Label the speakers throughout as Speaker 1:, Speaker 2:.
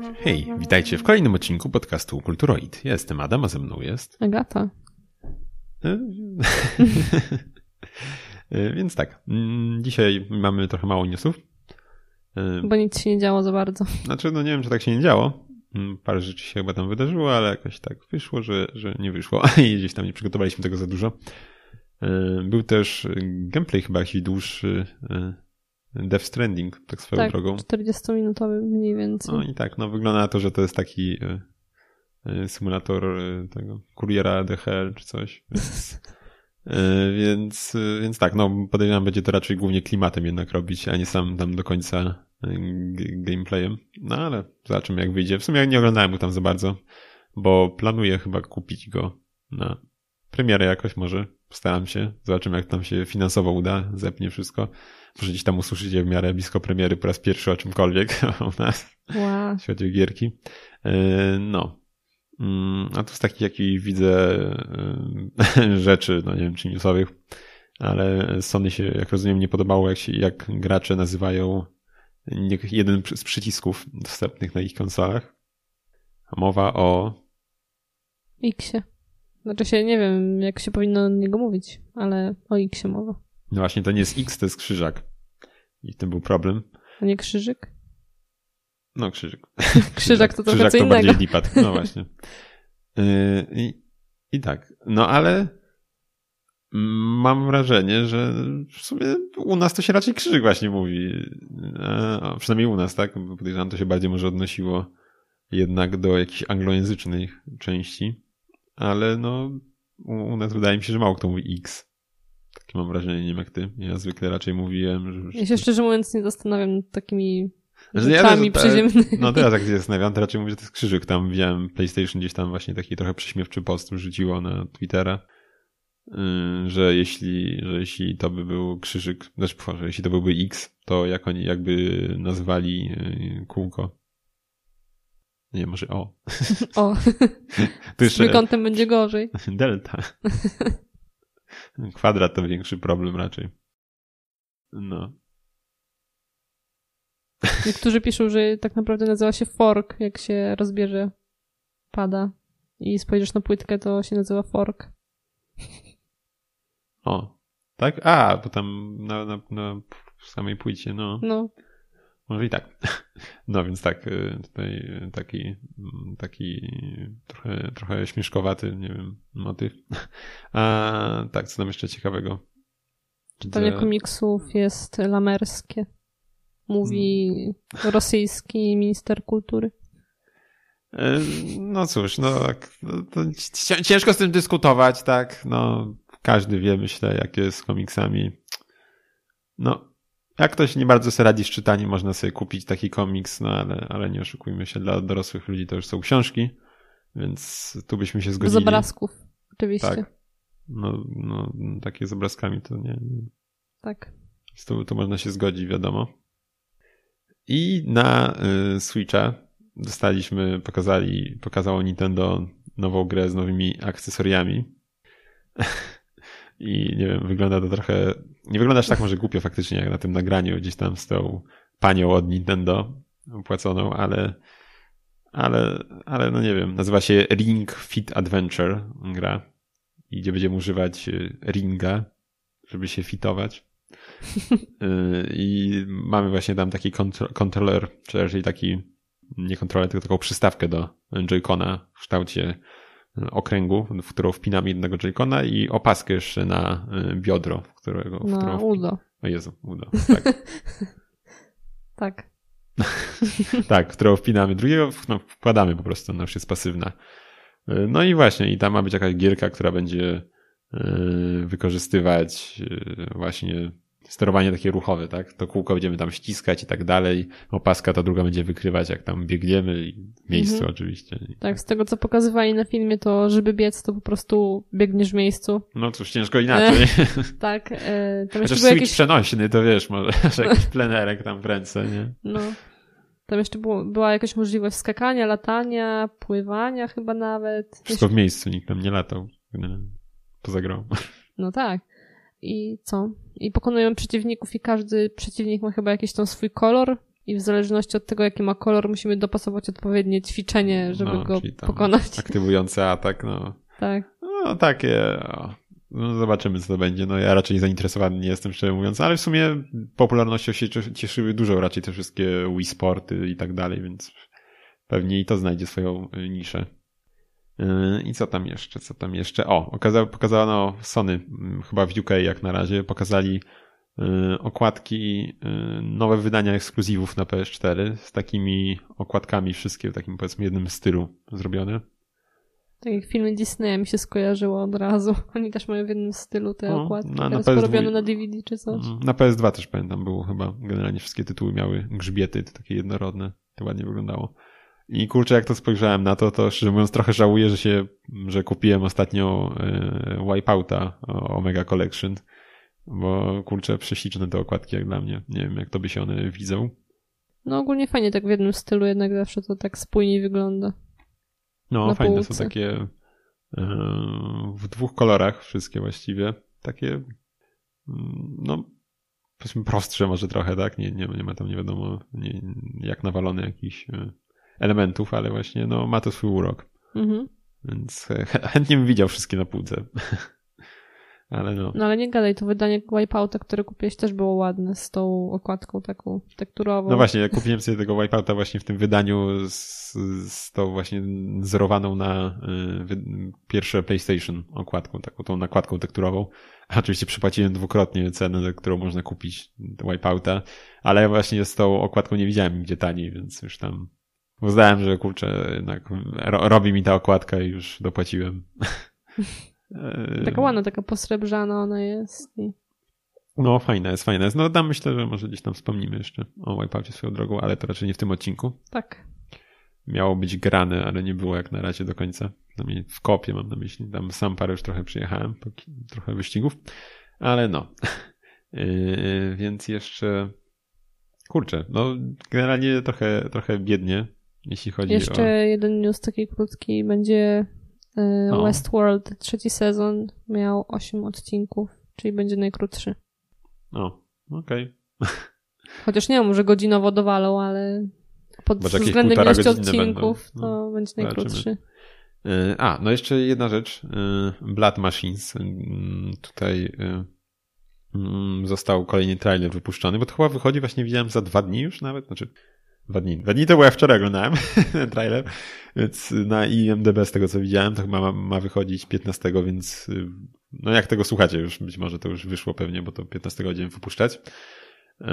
Speaker 1: Hej, witajcie w kolejnym odcinku podcastu Kulturoid. Ja jestem Adam, a ze mną jest...
Speaker 2: Agata.
Speaker 1: Więc tak, mm, dzisiaj mamy trochę mało newsów.
Speaker 2: Bo nic się nie działo za bardzo.
Speaker 1: Znaczy, no nie wiem, czy tak się nie działo. Mm, parę rzeczy się chyba tam wydarzyło, ale jakoś tak wyszło, że, że nie wyszło i gdzieś tam nie przygotowaliśmy tego za dużo. Był też gameplay chyba jakiś dłuższy Death Stranding, tak swoją
Speaker 2: tak,
Speaker 1: drogą.
Speaker 2: 40-minutowy mniej więcej.
Speaker 1: No i tak, no wygląda na to, że to jest taki symulator tego kuriera DHL czy coś. Więc, więc, więc tak, no podejrzewam, będzie to raczej głównie klimatem jednak robić, a nie sam tam do końca gameplayem. No ale zobaczymy jak wyjdzie. W sumie nie oglądałem go tam za bardzo, bo planuję chyba kupić go na premierę jakoś może. Postaram się. Zobaczymy jak tam się finansowo uda, zepnie wszystko. Może gdzieś tam usłyszycie w miarę blisko premiery po raz pierwszy o czymkolwiek u nas.
Speaker 2: Wow.
Speaker 1: W świecie gierki. No. Mm, a tu z takich, jakich widzę rzeczy, no nie wiem czy newsowych, ale Sony się, jak rozumiem, nie podobało, jak, się, jak gracze nazywają jeden z przycisków dostępnych na ich konsolach. Mowa o
Speaker 2: Xie. Znaczy się, nie wiem, jak się powinno o niego mówić, ale o Xie mowa.
Speaker 1: No właśnie, to nie jest X, to jest krzyżak. I w tym był problem.
Speaker 2: A nie krzyżyk?
Speaker 1: No, krzyżyk.
Speaker 2: krzyżak to trochę
Speaker 1: krzyżak
Speaker 2: co
Speaker 1: to
Speaker 2: innego.
Speaker 1: bardziej lipat. No właśnie. Yy, I, I tak. No ale mam wrażenie, że w sumie u nas to się raczej krzyżyk właśnie mówi. A przynajmniej u nas, tak? Bo podejrzewam, to się bardziej może odnosiło jednak do jakichś anglojęzycznych części. Ale no, u, u nas wydaje mi się, że mało kto mówi X. Takie mam wrażenie, nie wiem jak ty. Ja zwykle raczej mówiłem, że...
Speaker 2: Ja się szczerze mówiąc nie zastanawiam nad takimi
Speaker 1: Że ja
Speaker 2: rzeczami
Speaker 1: też-
Speaker 2: przyziemnymi.
Speaker 1: No teraz jak się zastanawiam, to raczej mówię, że to jest krzyżyk. Tam widziałem PlayStation gdzieś tam właśnie taki trochę prześmiewczy post rzuciło na Twittera, yy, że jeśli, że jeśli to by był krzyżyk, znaczy, że jeśli to byłby X, to jak oni jakby nazwali yy, kółko. Nie, może O.
Speaker 2: O, z trójkątem będzie gorzej.
Speaker 1: Delta. Kwadrat to większy problem raczej. No.
Speaker 2: Niektórzy piszą, że tak naprawdę nazywa się fork, jak się rozbierze pada i spojrzysz na płytkę, to się nazywa fork.
Speaker 1: O. Tak? A, bo tam na, na, na samej płycie, no.
Speaker 2: No,
Speaker 1: Może i tak. No więc tak, y, tutaj y, taki, mm, taki trochę, trochę śmieszkowaty, nie wiem, motyw. A tak, co tam jeszcze ciekawego?
Speaker 2: czytanie komiksów jest lamerskie. Mówi
Speaker 1: Hmm.
Speaker 2: rosyjski minister kultury.
Speaker 1: Y, No cóż, no tak, no, ciężko z tym dyskutować, tak, no każdy wie, myślę, jak jest z komiksami. No, jak ktoś nie bardzo sobie radzi z czytaniem, można sobie kupić taki komiks, no ale, ale nie oszukujmy się, dla dorosłych ludzi to już są książki, więc tu byśmy się zgodzili.
Speaker 2: obrazków, oczywiście.
Speaker 1: Tak. No, no, takie z obrazkami to nie. nie.
Speaker 2: tak.
Speaker 1: Tu, tu można się zgodzić, wiadomo. I na y, Switcha dostaliśmy, pokazali, pokazało Nintendo nową grę z nowymi akcesoriami. I nie wiem, wygląda to trochę. Nie wyglądasz tak może głupio faktycznie, jak na tym nagraniu gdzieś tam z tą panią od Nintendo opłaconą, ale. Ale, ale no nie wiem, nazywa się Ring Fit Adventure gra, i gdzie będziemy używać y, ringa, żeby się fitować. Y, I mamy właśnie tam taki kontro- kontroler, czy raczej taki, nie kontroler, tylko taką przystawkę do Joy-Cona w kształcie okręgu, w którą wpinamy jednego Joy-Cona i opaskę jeszcze na y, biodro, w którego... W
Speaker 2: Na
Speaker 1: którą
Speaker 2: udo.
Speaker 1: O Jezu, udo, tak.
Speaker 2: Tak.
Speaker 1: tak, w którą wpinamy drugiego, no, wkładamy po prostu, ona już jest pasywna. Y, No i właśnie, i tam ma być jakaś gierka, która będzie y, wykorzystywać właśnie sterowanie takie ruchowe, tak? To kółko będziemy tam ściskać i tak dalej. Opaska ta druga będzie wykrywać, jak tam biegniemy i w miejscu
Speaker 2: Mhm.
Speaker 1: oczywiście.
Speaker 2: Tak, z tego co pokazywali na filmie, to żeby biec, to po prostu biegniesz w miejscu.
Speaker 1: No cóż, ciężko inaczej.
Speaker 2: Tak, e, tam
Speaker 1: Chociaż switch
Speaker 2: jakieś...
Speaker 1: przenośny, to wiesz, może że jakiś plenerek tam w ręce, nie?
Speaker 2: No. Tam jeszcze było, była jakaś możliwość skakania, latania, pływania chyba nawet.
Speaker 1: Wszystko w miejscu, nikt tam nie latał. Poza grą.
Speaker 2: No tak. I co? I pokonują przeciwników i każdy przeciwnik ma chyba jakiś tam swój kolor i w zależności od tego, jaki ma kolor, musimy dopasować odpowiednie ćwiczenie, żeby
Speaker 1: No,
Speaker 2: go pokonać.
Speaker 1: Aktywujący atak, no.
Speaker 2: Tak.
Speaker 1: No takie. No, zobaczymy, co to będzie. No ja raczej zainteresowany nie jestem, szczerze mówiąc, ale w sumie popularnością się cies- cieszyły dużo raczej te wszystkie Wii Sporty i tak dalej, więc pewnie i to znajdzie swoją niszę. Y, I co tam jeszcze? Co tam jeszcze? O, okaza- pokazano Sony, mm, chyba w UK jak na razie, pokazali y, okładki, y, nowe wydania ekskluzywów na PS4 z takimi okładkami wszystkie w takim powiedzmy jednym stylu zrobione.
Speaker 2: Tak jak filmy Disneya mi się skojarzyło od razu. Oni też mają w jednym stylu te
Speaker 1: No,
Speaker 2: okładki.
Speaker 1: na- na
Speaker 2: Teraz
Speaker 1: PS2
Speaker 2: porobione na DVD czy coś.
Speaker 1: Mm, Na PS2 też pamiętam było chyba. Generalnie wszystkie tytuły miały grzbiety, to takie jednorodne. To ładnie wyglądało. I kurczę, jak to spojrzałem na to, to szczerze mówiąc trochę żałuję, że się, że kupiłem ostatnio e, Wipeouta Omega Collection, bo kurczę, prześliczne te okładki jak dla mnie. Nie wiem, jak to by się one widzą.
Speaker 2: No ogólnie fajnie tak w jednym stylu, jednak zawsze to tak spójniej wygląda.
Speaker 1: No,
Speaker 2: Na
Speaker 1: fajne
Speaker 2: półce.
Speaker 1: są takie e, w dwóch kolorach wszystkie właściwie. Takie mm, no powiedzmy prostsze może trochę, tak? Nie, nie, nie ma tam nie wiadomo nie, jak nawalony jakichś e, elementów, ale właśnie no ma to swój urok.
Speaker 2: Mhm.
Speaker 1: Więc e, ch- chętnie bym widział wszystkie na półce. ale no.
Speaker 2: No ale nie gadaj, to wydanie Wipeouta, które kupiłeś też było ładne, z tą okładką taką tekturową.
Speaker 1: No właśnie, ja kupiłem sobie tego Wipeouta właśnie w tym wydaniu z, z tą właśnie zerowaną na y, pierwsze PlayStation okładką, taką tą nakładką tekturową. A Oczywiście przypłaciłem dwukrotnie cenę, za którą można kupić Wipeouta, ale właśnie z tą okładką nie widziałem gdzie taniej, więc już tam uznałem, że kurczę, jednak ro, robi mi ta okładka i już dopłaciłem.
Speaker 2: Taka ładna, taka posrebrzana ona jest. I...
Speaker 1: No, fajna jest, fajna jest. No, tam myślę, że może gdzieś tam wspomnimy jeszcze o Wipeoutie swoją drogą, ale to raczej nie w tym odcinku.
Speaker 2: Tak.
Speaker 1: Miało być grane, ale nie było jak na razie do końca. W kopie mam na myśli. Tam sam parę już trochę przyjechałem, trochę wyścigów, ale no. Yy, więc jeszcze. Kurczę, no generalnie trochę, trochę biednie, jeśli chodzi
Speaker 2: Jeszcze
Speaker 1: o.
Speaker 2: jeden news taki krótki będzie e,
Speaker 1: No.
Speaker 2: Westworld, trzeci sezon, miał 8 odcinków, czyli będzie najkrótszy.
Speaker 1: O, okej.
Speaker 2: Chociaż nie wiem, może godzinowo dowalą, ale pod
Speaker 1: jakieś
Speaker 2: względem ilości odcinków
Speaker 1: będą.
Speaker 2: to
Speaker 1: No,
Speaker 2: będzie
Speaker 1: zobaczymy.
Speaker 2: najkrótszy.
Speaker 1: Yy, A, no jeszcze jedna rzecz. Yy, Blood Machines. Yy, Tutaj mm, został kolejny trailer wypuszczony, bo to chyba wychodzi właśnie widziałem za dwa dni już nawet, znaczy dwa dni. Dwa dni to było ja wczoraj oglądałem ten trailer, więc na IMDB z tego co widziałem to chyba ma, ma wychodzić 15, więc yy, no jak tego słuchacie już, być może to już wyszło pewnie, bo to 15 będziemy wypuszczać. Yy,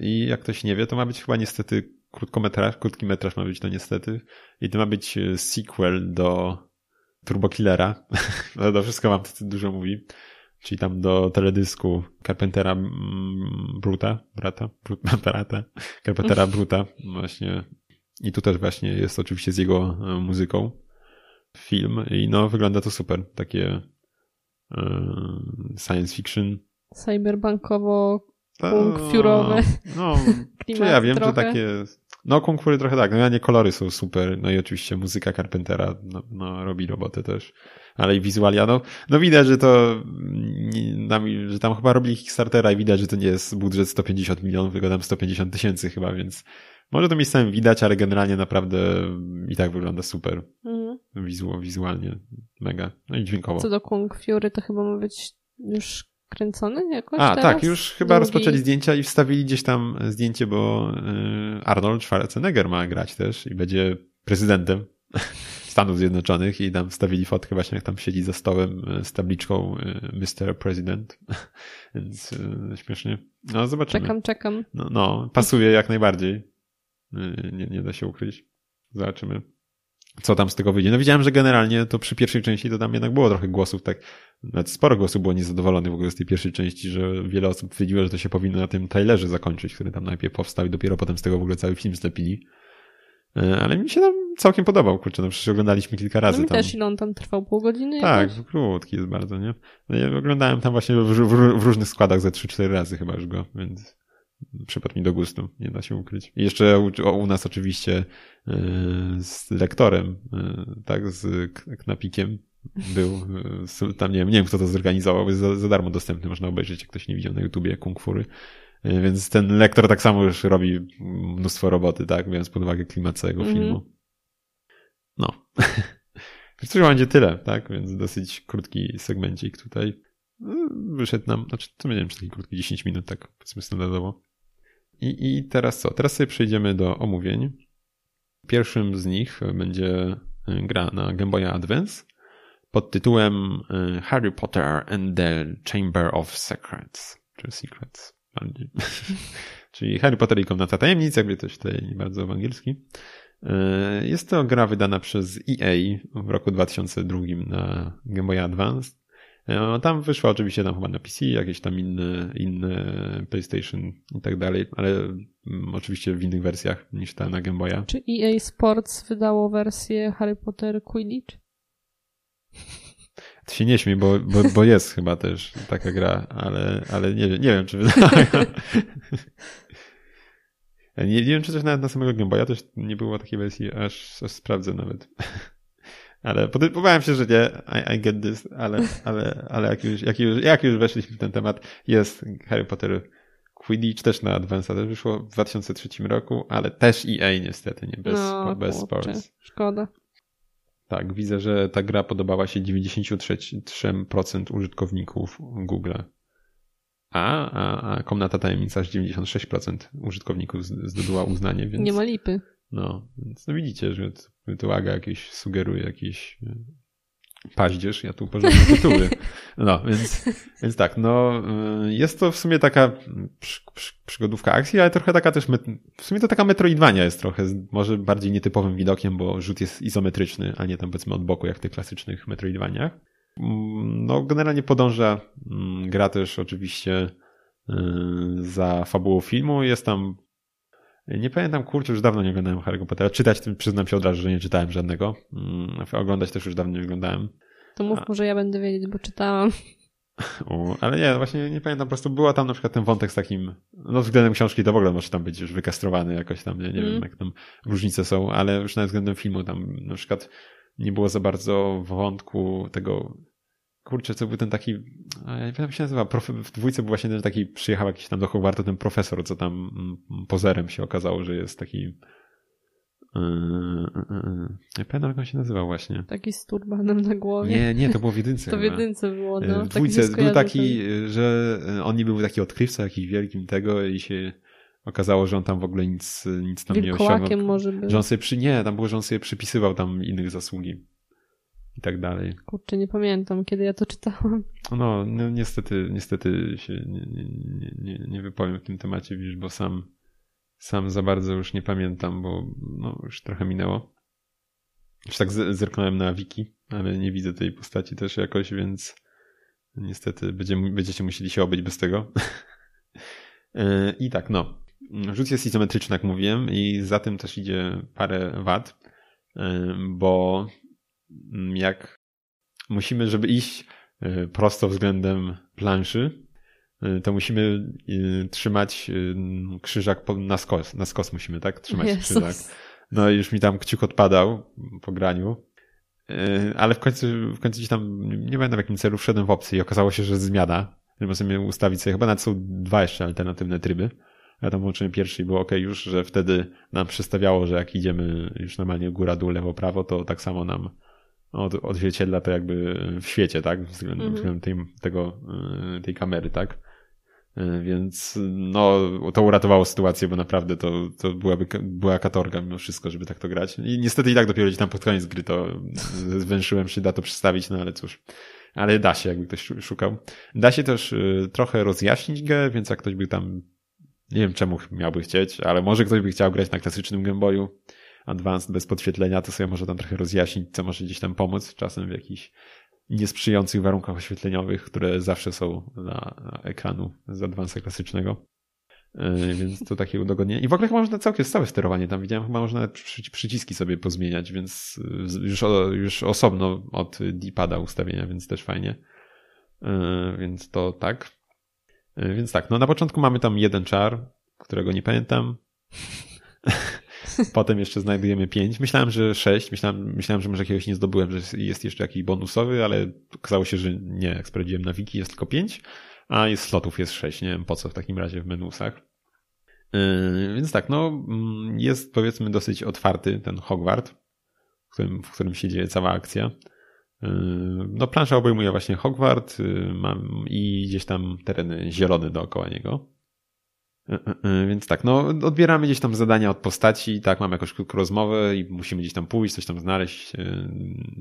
Speaker 1: I jak ktoś nie wie, to ma być chyba niestety krótkometraż, krótki metraż ma być to niestety i to ma być e, sequel do Turbo Killera. No to wszystko wam dużo mówi. Czyli tam do teledysku Carpentera mm, Bruta, brata, brata, Carpentera Bruta właśnie. I tu też właśnie jest oczywiście z jego e, muzyką film i no wygląda to super. Takie e, science fiction.
Speaker 2: Cyberbankowo Kung furowe
Speaker 1: No, ja wiem,
Speaker 2: trochę.
Speaker 1: że takie. No, kung fury trochę tak. No, ja nie kolory są super. No i oczywiście muzyka Carpentera no, no, robi robotę też. Ale i wizualia, no, no widać, że to, nam- że tam chyba robili Kickstartera i widać, że to nie jest budżet 150 milionów, tylko tam 150 tysięcy chyba, więc może to miejscami widać, ale generalnie naprawdę i tak wygląda super.
Speaker 2: Mhm.
Speaker 1: Wizu, wizualnie mega. No i dźwiękowo.
Speaker 2: Co do Kung Fury, to chyba ma być już kręcony jakoś
Speaker 1: A,
Speaker 2: teraz?
Speaker 1: tak, już chyba
Speaker 2: Drugi-
Speaker 1: rozpoczęli zdjęcia i wstawili gdzieś tam zdjęcie, bo y, Arnold Schwarzenegger ma grać też i będzie prezydentem Stanów Zjednoczonych i tam wstawili fotkę właśnie, jak tam siedzi za stołem y, z tabliczką y, Mr. President. Więc śmiesznie. No, zobaczymy.
Speaker 2: Czekam, czekam.
Speaker 1: No, no, pasuje jak najbardziej. Nie, nie da się ukryć. Zobaczymy. Co tam z tego wyjdzie? No widziałem, że generalnie to przy pierwszej części to tam jednak było trochę głosów, tak, nawet sporo głosów było niezadowolonych w ogóle z tej pierwszej części, że wiele osób twierdziło, że to się powinno na tym trailerze zakończyć, który tam najpierw powstał i dopiero potem z tego w ogóle cały film zlepili. Y, Ale mi się tam całkiem podobał, kurczę, no przecież oglądaliśmy kilka
Speaker 2: No
Speaker 1: razy
Speaker 2: mi
Speaker 1: tam.
Speaker 2: też ile on tam trwał? Pół godziny
Speaker 1: Tak,
Speaker 2: jakoś?
Speaker 1: krótki jest bardzo, nie? No ja oglądałem tam właśnie w, w, w różnych składach ze 3-4 razy chyba już go, więc przypadł mi do gustu, nie da się ukryć. I jeszcze u, u nas oczywiście z lektorem, y, tak, z Knapikiem był, y, tam nie wiem, nie wiem kto to zorganizował, jest za, za darmo dostępny, można obejrzeć, jak ktoś nie widział na YouTubie Kung Fury. Więc ten lektor tak samo już robi mnóstwo roboty, tak? Biorąc pod uwagę klimat całego mm -hmm. filmu. No. Więc to będzie tyle, tak? Więc dosyć krótki segmencik tutaj. Wyszedł nam, znaczy to nie wiem, czy taki krótki 10 minut, tak powiedzmy standardowo. I, I teraz co? Teraz sobie przejdziemy do omówień. Pierwszym z nich będzie gra na Game Boy Advance pod tytułem y, Harry Potter and the Chamber of Secrets, czy Secrets bardziej. Czyli Harry Potter i Komnata Tajemnic, jakby coś tutaj nie bardzo w angielski. Y, jest to gra wydana przez EA w roku 2002 na Game Boy Advance. Y, tam wyszła oczywiście tam chyba na PC, jakieś tam inne, inne PlayStation i tak dalej, ale mm, oczywiście w innych wersjach niż ta na Game Boya.
Speaker 2: Czy EA Sports wydało wersję Harry Potter Quidditch?
Speaker 1: To się nie śmiej, bo, bo, bo jest chyba też taka gra, ale, ale nie, nie wiem, czy wydaje. nie, nie wiem, czy coś nawet na samego Game Boya też nie było takiej wersji, aż, aż sprawdzę nawet. Ale podejmowałem się, że nie, I, I, get this, ale, ale, ale jak, już, jak, już, jak już weszliśmy w ten temat, jest Harry Potter Quidditch też na Advance, też wyszło w 2003 roku, ale też EA niestety, nie bez, no, bez Sports.
Speaker 2: Szkoda.
Speaker 1: Tak, widzę, że ta gra podobała się 93% użytkowników Google. A, a, a Komnata Tajemnica aż 96% użytkowników zdobyła uznanie, więc...
Speaker 2: Nie ma lipy.
Speaker 1: No, więc no widzicie, że to Aga jakieś sugeruje jakieś paździerz, ja tu porządne tytuły. No, więc, więc tak, no y, jest to w sumie taka przygodówka akcji, ale trochę taka też, w sumie to taka metroidwania jest trochę, może bardziej nietypowym widokiem, bo rzut jest izometryczny, a nie tam powiedzmy od boku, jak w tych klasycznych metroidwaniach. Mm, no, generalnie podąża mm, gra też oczywiście y, za fabułą filmu. Jest tam nie pamiętam, kurczę, już dawno nie oglądałem Harry'ego Pottera. Czytać, przyznam się od razu, że nie czytałem żadnego. Mm, oglądać też już dawno nie oglądałem.
Speaker 2: To mów, A... może ja będę wiedzieć, bo czytałam.
Speaker 1: U, ale nie, właśnie nie pamiętam, po prostu była tam na przykład ten wątek z takim, no względem książki to w ogóle może tam być już wykastrowany jakoś tam, nie, nie mm. wiem jak tam różnice są, ale już nawet względem filmu tam na przykład nie było za bardzo wątku tego kurczę, co był ten taki, ja nie pamiętam jak się nazywa, w dwójce był właśnie ten taki, przyjechał jakiś tam do Hogwartu ten profesor, co tam mm, pozerem się okazało, że jest taki yy, yy, yy. Nie pamiętam, jak on się nazywał właśnie.
Speaker 2: Taki z turbanem na głowie.
Speaker 1: Nie, nie, to było w jedynce.
Speaker 2: to w jedynce było, no.
Speaker 1: W dwójce był taki, że on nie był taki odkrywca jakiś wielkim tego i się okazało, że on tam w ogóle nic, nic tam nie osiągnął.
Speaker 2: może być.
Speaker 1: Że on sobie przy, nie, tam było, że on sobie przypisywał tam innych zasługi i tak dalej.
Speaker 2: Kurczę, nie pamiętam, kiedy ja to czytałam.
Speaker 1: No, no niestety, niestety się nie, nie, nie, nie wypowiem w tym temacie, wiesz, bo sam, sam za bardzo już nie pamiętam, bo no, już trochę minęło. Już tak zerknąłem na wiki, ale nie widzę tej postaci też jakoś, więc niestety będziemy, będziecie musieli się obyć bez tego. E, I tak, no. Rzut jest izometryczny, jak mówiłem, i za tym też idzie parę wad, e, bo jak musimy, żeby iść y, prosto względem planszy, y, to musimy y, trzymać krzyżak na skos, na skos musimy, tak? Trzymać Jezus. krzyżak. No i już mi tam kciuk odpadał po graniu. Ale w końcu, w końcu gdzieś tam, nie pamiętam w jakim celu, wszedłem w opcję i okazało się, że zmiana. Żeby sobie ustawić sobie, chyba nawet są dwa jeszcze alternatywne tryby. Ja tam włączyłem pierwszy i było ok już, że wtedy nam przestawiało, że jak idziemy już normalnie góra, dół, lewo, prawo, to tak samo nam od, odzwierciedla to jakby w świecie, tak? Względem, mm -hmm. tej, tego, y, tej kamery, tak? Y, więc no, to uratowało sytuację, bo naprawdę to, to byłaby, była katorga mimo wszystko, żeby tak to grać. I niestety i tak dopiero gdzieś tam pod koniec gry to zwęszyłem się, da to przedstawić, no ale cóż. Ale da się, jakby ktoś szukał. Da się też trochę rozjaśnić grę, więc jak ktoś by tam, nie wiem czemu miałby chcieć, ale może ktoś by chciał grać na klasycznym Game Boyu, Advanced bez podświetlenia, to sobie może tam trochę rozjaśnić, co może gdzieś tam pomóc, czasem w jakichś niesprzyjających warunkach oświetleniowych, które zawsze są na, ekranu z Advanced klasycznego. Yy, więc to takie udogodnienie. I w ogóle chyba można całkiem stałe sterowanie. Tam widziałem, chyba można przyciski sobie pozmieniać, więc yy, już, już osobno od D-pada ustawienia, więc też fajnie. Yy, więc to tak. Więc tak, no na początku mamy tam jeden czar, którego nie pamiętam. Potem jeszcze znajdujemy pięć. Myślałem, że sześć. Myślałem, myślałem, że może jakiegoś nie zdobyłem, że jest jeszcze jakiś bonusowy, ale okazało się, że nie. Jak sprawdziłem na wiki, jest tylko pięć. a jest slotów jest 6, nie wiem po co w takim razie w menusach. Yy, więc tak, no mm, jest powiedzmy dosyć otwarty ten Hogwart, w którym, w którym się dzieje cała akcja. Yy, no plansza obejmuje właśnie Hogwart yy, i gdzieś tam tereny zielone dookoła niego. Więc tak, no odbieramy gdzieś tam zadania od postaci, tak, mamy jakąś krótką rozmowę i musimy gdzieś tam pójść, coś tam znaleźć,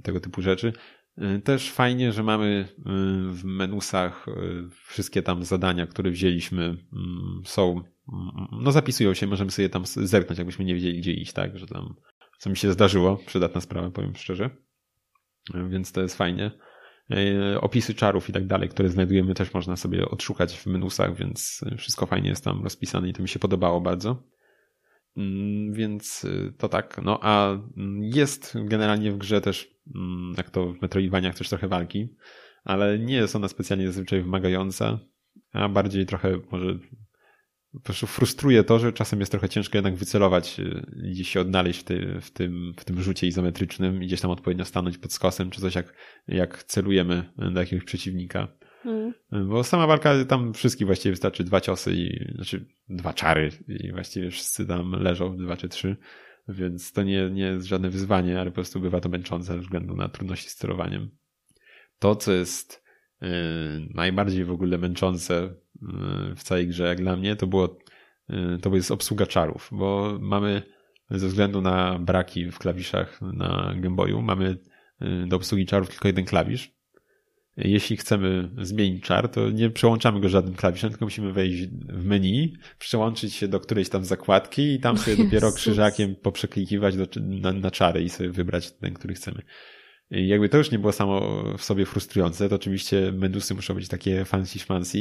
Speaker 1: tego typu rzeczy. Też fajnie, że mamy w menusach wszystkie tam zadania, które wzięliśmy, mm, są no zapisują się, możemy sobie tam zerknąć, jakbyśmy nie wiedzieli, gdzie iść, tak, że tam, co mi się zdarzyło, przydatna sprawa, powiem szczerze. Więc to jest fajnie. E, opisy czarów i tak dalej, które znajdujemy, też można sobie odszukać w menusach, więc wszystko fajnie jest tam rozpisane i to mi się podobało bardzo. Mm, więc y, to tak. No a jest generalnie w grze też, mm, jak to w Metroidvaniach, też trochę walki, ale nie jest ona specjalnie zazwyczaj wymagająca, a bardziej trochę może po prostu frustruje to, że czasem jest trochę ciężko jednak wycelować, y, gdzieś się odnaleźć w, ty, w, tym, w tym rzucie izometrycznym i gdzieś tam odpowiednio stanąć pod skosem, czy coś jak, jak celujemy do jakiegoś przeciwnika. Mm. Bo sama walka tam wszystkich właściwie wystarczy dwa ciosy i znaczy dwa czary i właściwie wszyscy tam leżą, dwa czy trzy. Więc to nie, nie jest żadne wyzwanie, ale po prostu bywa to męczące ze względu na trudności z sterowaniem. To, co jest yy, najbardziej w ogóle męczące w całej grze, jak dla mnie, to było y, to jest obsługa czarów, bo mamy ze względu na braki w klawiszach na Game Boyu, mamy y, do obsługi czarów tylko jeden klawisz. Jeśli chcemy zmienić czar, to nie przełączamy go żadnym klawiszem, tylko musimy wejść w menu, przełączyć się do którejś tam zakładki i tam sobie dopiero krzyżakiem poprzeklikiwać do, na, na czary i sobie wybrać ten, który chcemy. I jakby to już nie było samo w sobie frustrujące, to oczywiście menusy muszą być takie fancy schmancy.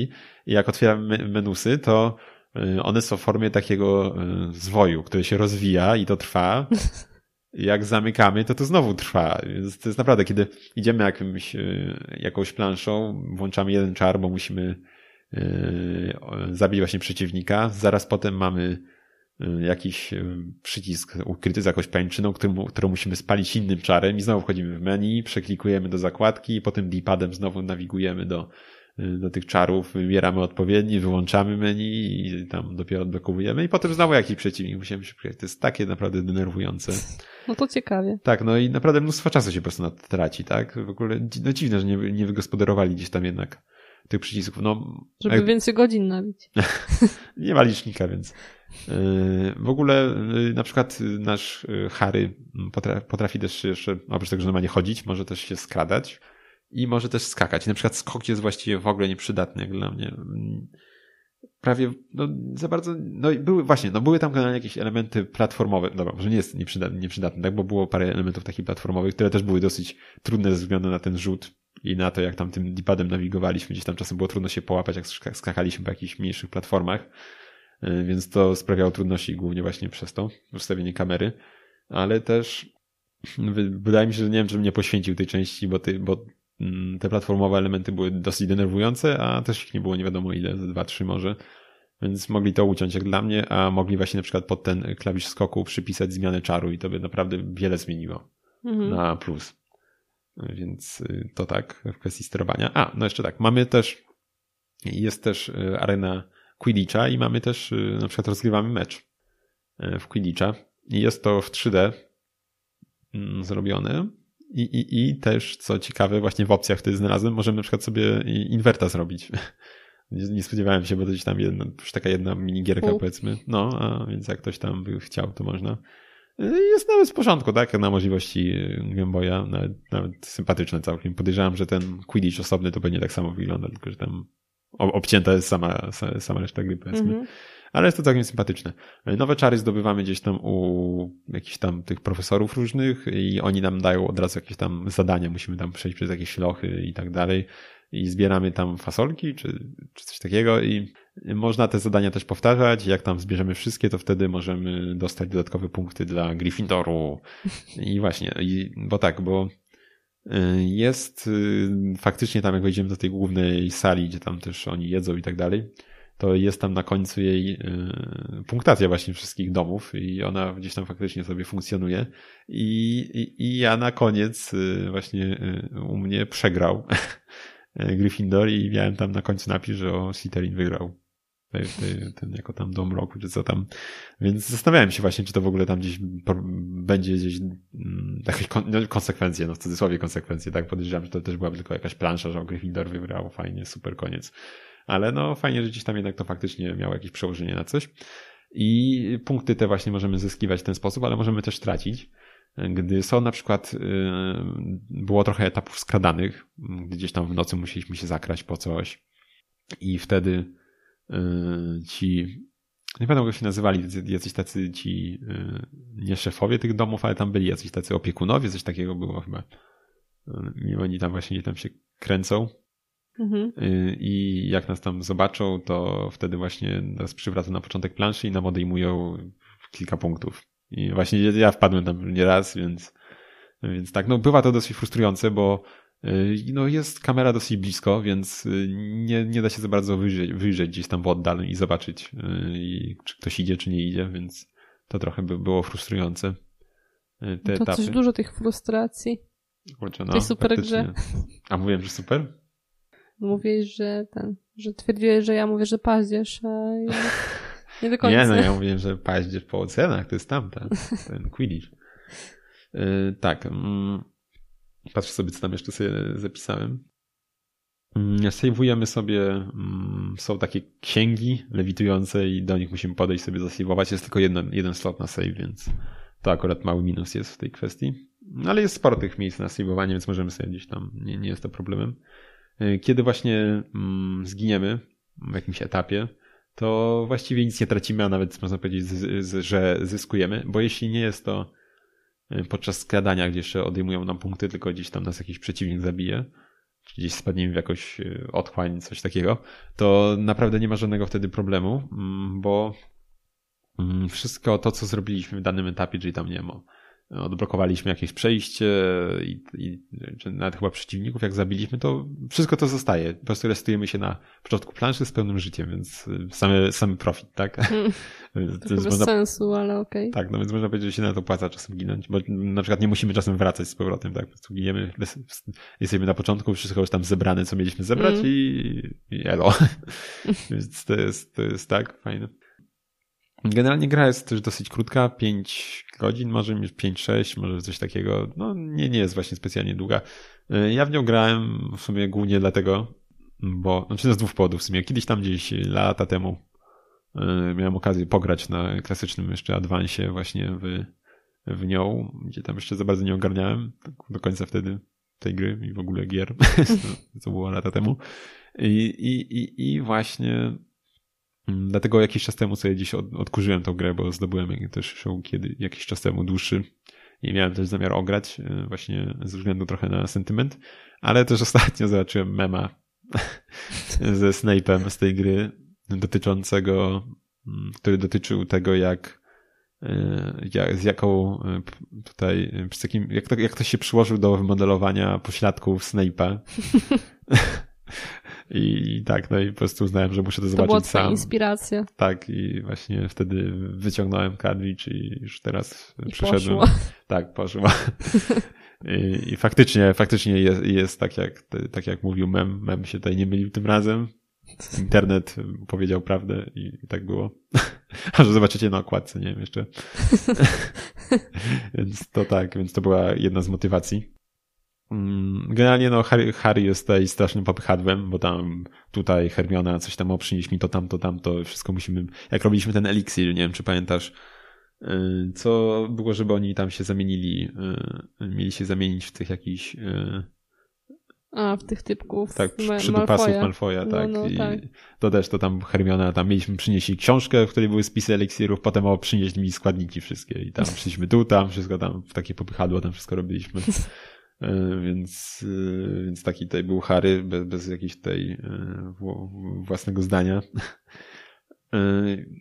Speaker 1: I jak otwieram menusy, to y, one są w formie takiego y, zwoju, który się rozwija i to trwa. Jak zamykamy, to to znowu trwa. Więc to jest naprawdę, kiedy idziemy jakimś, y, jakąś planszą, włączamy jeden czar, bo musimy zabić właśnie przeciwnika. Zaraz potem mamy jakiś y, przycisk ukryty z jakąś pajęczyną, którą, którą musimy spalić innym czarem i znowu wchodzimy w menu, przeklikujemy do zakładki i potem D-padem znowu nawigujemy do, y, do tych czarów, wybieramy odpowiedni, wyłączamy menu i tam dopiero odblokowujemy i potem znowu jakiś przeciwnik musimy się To jest takie naprawdę denerwujące.
Speaker 2: No to ciekawie.
Speaker 1: Tak, no i naprawdę mnóstwo czasu się po prostu na to traci, tak? W ogóle no dziwne, że nie, nie wygospodarowali gdzieś tam jednak tych przycisków. No,
Speaker 2: Żeby jak... więcej godzin nabić.
Speaker 1: nie ma licznika, więc w ogóle y, na przykład nasz y, Harry potrafi też jeszcze, oprócz tego, że normalnie chodzić, może też się skradać i może też skakać. Na przykład skok jest właściwie w ogóle nieprzydatny dla mnie. Prawie, no za bardzo, no były właśnie, no były tam jakieś elementy platformowe, dobra, może nie jest nieprzydatny, nieprzydatny tak, bo było parę elementów takich platformowych, które też były dosyć trudne ze względu na ten rzut i na to, jak tam tym dipadem nawigowaliśmy, gdzieś tam czasem było trudno się połapać, jak skakaliśmy po jakichś mniejszych platformach. E, więc to sprawiało trudności głównie właśnie przez to, ustawienie kamery, ale też wydaje mi się, że nie wiem, żebym nie poświęcił tej części, bo, ty, bo mm, te platformowe elementy były dosyć denerwujące, a też ich nie było nie wiadomo ile, dwa, trzy może. Więc mogli to uciąć jak dla mnie, a mogli właśnie na przykład pod ten klawisz skoku przypisać zmianę czaru i to by naprawdę wiele zmieniło mhm. na plus. Więc y, to tak w kwestii sterowania. A, no jeszcze tak, mamy też, jest też y, arena Quidditcha i mamy też, y, na przykład rozgrywamy mecz y, w Quidditcha i jest to w 3D mm, zrobione i, i, i też, co ciekawe, właśnie w opcjach wtedy znalazłem, możemy na przykład sobie inwerta zrobić. Nie, spodziewałem się, bo to gdzieś tam jedna, już taka jedna minigierka U. powiedzmy. No, a więc jak ktoś tam by chciał, to można. Y, jest nawet w porządku, tak? Na możliwości Game Boya, nawet, nawet sympatyczne całkiem. Podejrzewam, że ten Quidditch osobny to pewnie tak samo wygląda, tylko że tam obcięta jest sama, sama reszta gry, powiedzmy. Mm -hmm. Ale jest to całkiem sympatyczne. Nowe czary zdobywamy gdzieś tam u jakichś tam tych profesorów różnych i oni nam dają od razu jakieś tam zadania. Musimy tam przejść przez jakieś lochy i tak dalej. I zbieramy tam fasolki czy, czy coś takiego i można te zadania też powtarzać. Jak tam zbierzemy wszystkie, to wtedy możemy dostać dodatkowe punkty dla Gryffindoru. I właśnie, i, bo tak, bo jest y, faktycznie tam, jak wejdziemy do tej głównej sali, gdzie tam też oni jedzą i tak dalej, to jest tam na końcu jej y, punktacja właśnie wszystkich domów i ona gdzieś tam faktycznie sobie funkcjonuje. I, i, i ja na koniec właśnie u mnie przegrał. Gryffindor i miałem tam na końcu napis, że o Slytherin wygrał. Ten, ten, jako tam dom roku, czy co tam. Więc zastanawiałem się właśnie, czy to w ogóle tam gdzieś będzie gdzieś mm, jakieś no, konsekwencje, no w cudzysłowie konsekwencje, tak? Podejrzewam, że to też była tylko jakaś plansza, że Gryffindor wygrał, fajnie, super, koniec. Ale no fajnie, że gdzieś tam jednak to faktycznie miało jakieś przełożenie na coś. I punkty te właśnie możemy zyskiwać w ten sposób, ale możemy też tracić. Gdy są na przykład, y, było trochę etapów skradanych, gdzieś tam w nocy musieliśmy się zakraść po coś i wtedy ci, nie pamiętam jak się nazywali, jacyś tacy ci, y, nie szefowie tych domów, ale tam byli jacyś tacy opiekunowie, coś takiego było chyba. I oni tam właśnie tam się kręcą Mhm. Y, I jak nas tam zobaczą, to wtedy właśnie nas przywracają na początek planszy i nam odejmują kilka punktów. I właśnie ja wpadłem tam nieraz, więc, więc tak, no bywa to dosyć frustrujące, bo y, no jest kamera dosyć blisko, więc y, nie, nie da się za bardzo wyjrzeć, wyjrzeć gdzieś tam w oddal i zobaczyć, czy ktoś idzie, czy nie idzie, więc to trochę by było frustrujące.
Speaker 2: Te to etapy. coś dużo tych frustracji. Kurczę, no, tej super faktycznie. grze.
Speaker 1: A mówiłem, że super?
Speaker 2: Mówiłeś, że ten, że twierdziłeś, że ja mówię, że paździerz, a nie do końca.
Speaker 1: Nie, no ja mówię, że paździerz po ocenach, to jest tamta, ten Quidditch. Yy, tak, mm, patrzę sobie, co tam jeszcze sobie zapisałem. Yy, sejwujemy sobie, mm, są takie księgi lewitujące i do nich musimy podejść sobie zasejwować. Jest tylko jeden, jeden slot na save, więc to akurat mały minus jest w tej kwestii. No, ale jest sporo tych miejsc na sejwowanie, więc możemy sobie gdzieś tam, nie, nie jest to problemem. Y, kiedy właśnie mm, zginiemy w jakimś etapie, to właściwie nic nie tracimy, a nawet można powiedzieć, że zyskujemy, bo jeśli nie jest to podczas skradania, gdzie jeszcze odejmują nam punkty, tylko gdzieś tam nas jakiś przeciwnik zabije, czy gdzieś spadniemy w jakoś y, otchłań, coś takiego, to naprawdę nie ma żadnego wtedy problemu, mm, bo mm, wszystko to, co zrobiliśmy w danym etapie, czyli tam nie wiem, odblokowaliśmy jakieś przejście i, i czy nawet chyba przeciwników jak zabiliśmy, to wszystko to zostaje. Po prostu restujemy się na początku planszy z pełnym życiem, więc same, samy profit, tak? Hmm.
Speaker 2: to bez można, sensu, ale okej. Okay.
Speaker 1: Tak, no więc można powiedzieć, że się na to opłaca czasem ginąć, bo na przykład nie musimy czasem wracać z powrotem, tak? Po prostu giniemy, jesteśmy na początku, wszystko już tam zebrane, co mieliśmy zebrać mm. i, i elo. więc to jest, to jest tak, fajne. Generalnie gra jest też dosyć krótka, 5 godzin, może 5-6, może coś takiego. No nie, nie jest właśnie specjalnie długa. E, ja w nią grałem w sumie głównie dlatego, bo, znaczy z dwóch powodów w sumie. Kiedyś tam gdzieś lata temu e, miałem okazję pograć na klasycznym jeszcze Advancie właśnie w, w nią, gdzie tam jeszcze za bardzo nie ogarniałem tak do końca wtedy tej gry i w ogóle gier, co było lata temu. I, i, i, i właśnie dlatego jakiś czas temu sobie gdzieś od, odkurzyłem tą grę, bo zdobyłem też ją kiedy, jakiś czas temu dłuższy i miałem też zamiar ograć, e, właśnie ze względu trochę na sentyment, ale też ostatnio zobaczyłem mema ze Snape'em z tej gry dotyczącego, mm, który dotyczył tego, jak, e, jak z jaką e, tutaj, z jakim, jak, to, jak to się przyłożył do wymodelowania pośladków Snape'a. I tak, no i po prostu uznałem, że muszę to, to zobaczyć była sam.
Speaker 2: inspiracja.
Speaker 1: Tak, i właśnie wtedy wyciągnąłem cartridge i już teraz I przyszedłem.
Speaker 2: Poszło.
Speaker 1: Tak, poszło. I, I, faktycznie, faktycznie jest, jest tak, jak, tak jak mówił mem. Mem się tutaj nie mylił tym razem. Internet powiedział prawdę i, i tak było. A że zobaczycie na okładce, nie wiem jeszcze. więc to tak, więc to była jedna z motywacji. Mm, generalnie no Harry, Harry jest tutaj strasznym popychadłem, bo tam tutaj Hermiona coś tam o przynieś mi to tamto, tamto, wszystko musimy, jak robiliśmy ten eliksir, nie wiem czy pamiętasz, y, co było, żeby oni tam się zamienili, y, mieli się zamienić w tych jakichś y,
Speaker 2: a, w tych typków.
Speaker 1: Tak, przy, przydupasów Malfoja, tak. No, no, I tak. To też to tam Hermiona, tam mieliśmy przynieść książkę, w której były spisy eliksirów, potem o przynieść mi składniki wszystkie i tam przyszliśmy tu, tam, wszystko tam w takie popychadło, tam wszystko robiliśmy. E, więc, e, więc taki tutaj był Harry, bez, bez jakiejś tej e, własnego zdania.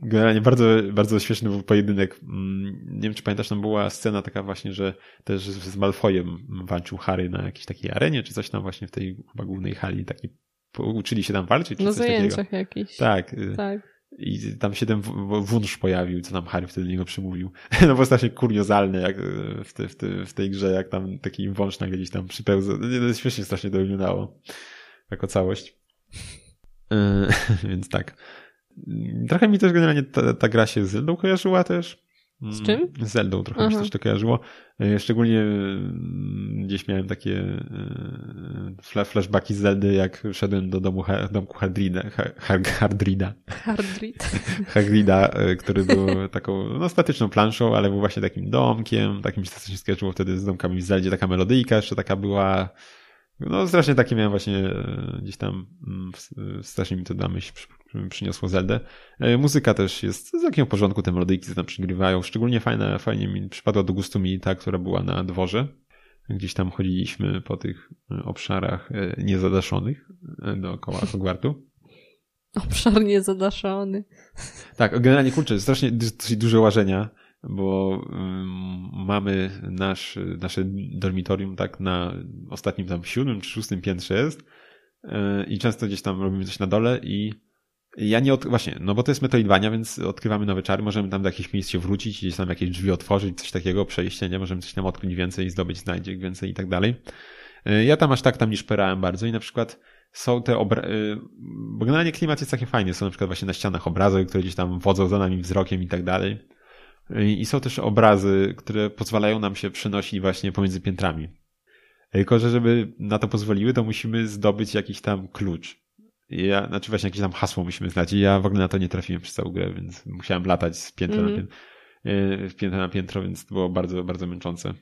Speaker 1: Generalnie bardzo, bardzo śmieszny był pojedynek. Mm, nie wiem, czy pamiętasz, tam była scena taka właśnie, że też z Malfojem walczył Harry na jakiejś takiej arenie, czy coś tam właśnie w tej chyba głównej hali, taki uczyli się tam walczyć, czy
Speaker 2: no,
Speaker 1: coś
Speaker 2: takiego. jakiś.
Speaker 1: Tak. tak. I tam się ten wunsz pojawił, co nam Harry wtedy do niego przemówił. No bo strasznie kuriozalne jak w, te, w, te, w tej grze, jak tam taki wąż nagle gdzieś tam przypełzał. No, śmiesznie strasznie to wyglądało. jako całość. E, więc tak. Trochę mi też generalnie ta, ta gra się z Zeldą kojarzyła też.
Speaker 2: Z czym?
Speaker 1: Z Zeldą trochę mi się też to kojarzyło. E, szczególnie mm, gdzieś miałem takie e, flashbacki z Zeldy, jak szedłem do domu domku Hardrida. Hardrida.
Speaker 2: Hardrid.
Speaker 1: Hardrida, który był taką no, statyczną planszą, ale był właśnie takim domkiem. Takim się strasznie skojarzyło wtedy z domkami w Zeldzie. Taka melodyjka jeszcze taka była. No strasznie takie miałem właśnie gdzieś tam mm, strasznie mi to da myśl przyniosło Zeldę. E, muzyka też jest z jakiego porządku, te melodyjki tam przygrywają. Szczególnie fajne, fajnie mi przypadła do gustu mi ta, która była na dworze. Gdzieś tam chodziliśmy po tych e, obszarach e, niezadaszonych dookoła Hogwartu.
Speaker 2: Obszar niezadaszony.
Speaker 1: Tak, generalnie kurczę, strasznie dosyć duże łażenia, bo mamy nasz, nasze dormitorium tak na ostatnim tam siódmym czy szóstym piętrze jest i często gdzieś tam robimy coś na dole i ja nie od... Właśnie, no bo to jest Metroidvania, więc odkrywamy nowe czary, możemy tam do jakichś miejsc się wrócić, gdzieś tam jakieś drzwi otworzyć, coś takiego, przejście, nie? Możemy coś tam odkryć więcej, zdobyć znajdziek więcej i tak dalej. Y, ja tam aż tak tam nie szperałem bardzo i na przykład są te obra... Y, bo generalnie klimat jest taki fajny, są na przykład właśnie na ścianach obrazy, które gdzieś tam wodzą za nami wzrokiem i tak dalej. I są też obrazy, które pozwalają nam się przenosić właśnie pomiędzy piętrami. Tylko, że żeby na to pozwoliły, to musimy zdobyć jakiś tam klucz. Ja, znaczy właśnie jakieś tam hasło musimy znać i ja w ogóle na to nie trafiłem przez całą grę, więc musiałem latać z piętra mm. na mhm. piętro, piętra na piętro, więc to było bardzo, bardzo męczące.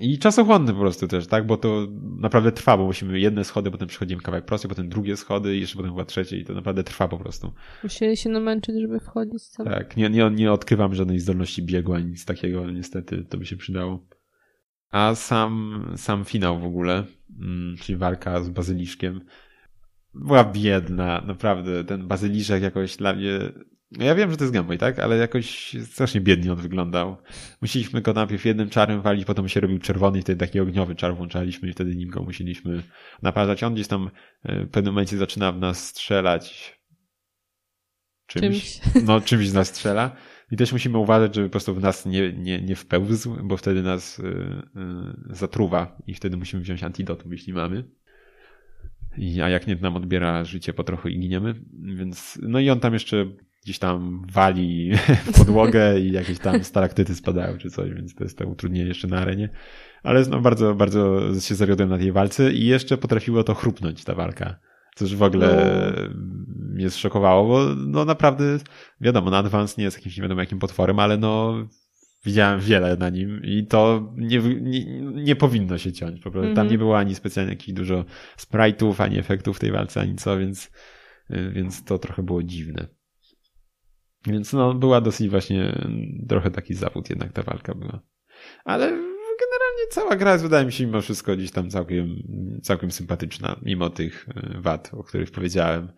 Speaker 1: I czasochłonne po prostu też, tak? Bo to naprawdę trwa, bo musimy jedne schody, potem przechodzimy kawałek prosty, potem drugie schody i jeszcze potem chyba trzecie i to naprawdę trwa po prostu.
Speaker 2: Musieli się namęczyć, żeby wchodzić tam.
Speaker 1: Tak, nie, nie, nie odkrywam żadnej zdolności biegu ani nic takiego, niestety to by się przydało. A sam, sam finał w ogóle, mm, czyli walka z bazyliszkiem, była biedna, naprawdę. Ten bazyliszek jakoś dla mnie... Ja wiem, że to jest Game tak? Ale jakoś strasznie biednie on wyglądał. Musieliśmy go najpierw jednym czarem walić, potem się robił czerwony i wtedy taki ogniowy czar włączaliśmy i wtedy nim go musieliśmy naparzać. On gdzieś tam e, w pewnym momencie zaczyna w nas strzelać czymś. czymś. No, czymś z nas strzela. I też musimy uważać, żeby po prostu w nas nie, nie, nie wpełzł, bo wtedy nas y, y, zatruwa i wtedy musimy wziąć antidotum, jeśli mamy. I, a jak nie, nam odbiera życie po trochu i giniemy. Więc, no i on tam jeszcze gdzieś tam wali w podłogę i jakieś tam stalaktyty spadają czy coś, więc to jest to utrudnienie jeszcze na arenie. Ale no, bardzo, bardzo się zawiodłem na tej walce i jeszcze potrafiło to chrupnąć ta walka. Coż w ogóle no. mnie zszokowało, bo no naprawdę, wiadomo, na Advance nie jest jakimś nie wiadomo jakim potworem, ale no widziałem wiele na nim i to nie, nie, nie powinno się ciąć. Po prostu. Mm -hmm. Tam mhm. nie było ani specjalnie jakichś dużo sprite'ów, ani efektów w tej walce, ani co, więc, więc to trochę było dziwne. Więc no, była dosyć właśnie trochę taki zawód jednak ta walka była. Ale generalnie cała gra jest, wydaje mi się, mimo wszystko gdzieś tam całkiem, całkiem sympatyczna, mimo tych wad, o których powiedziałem.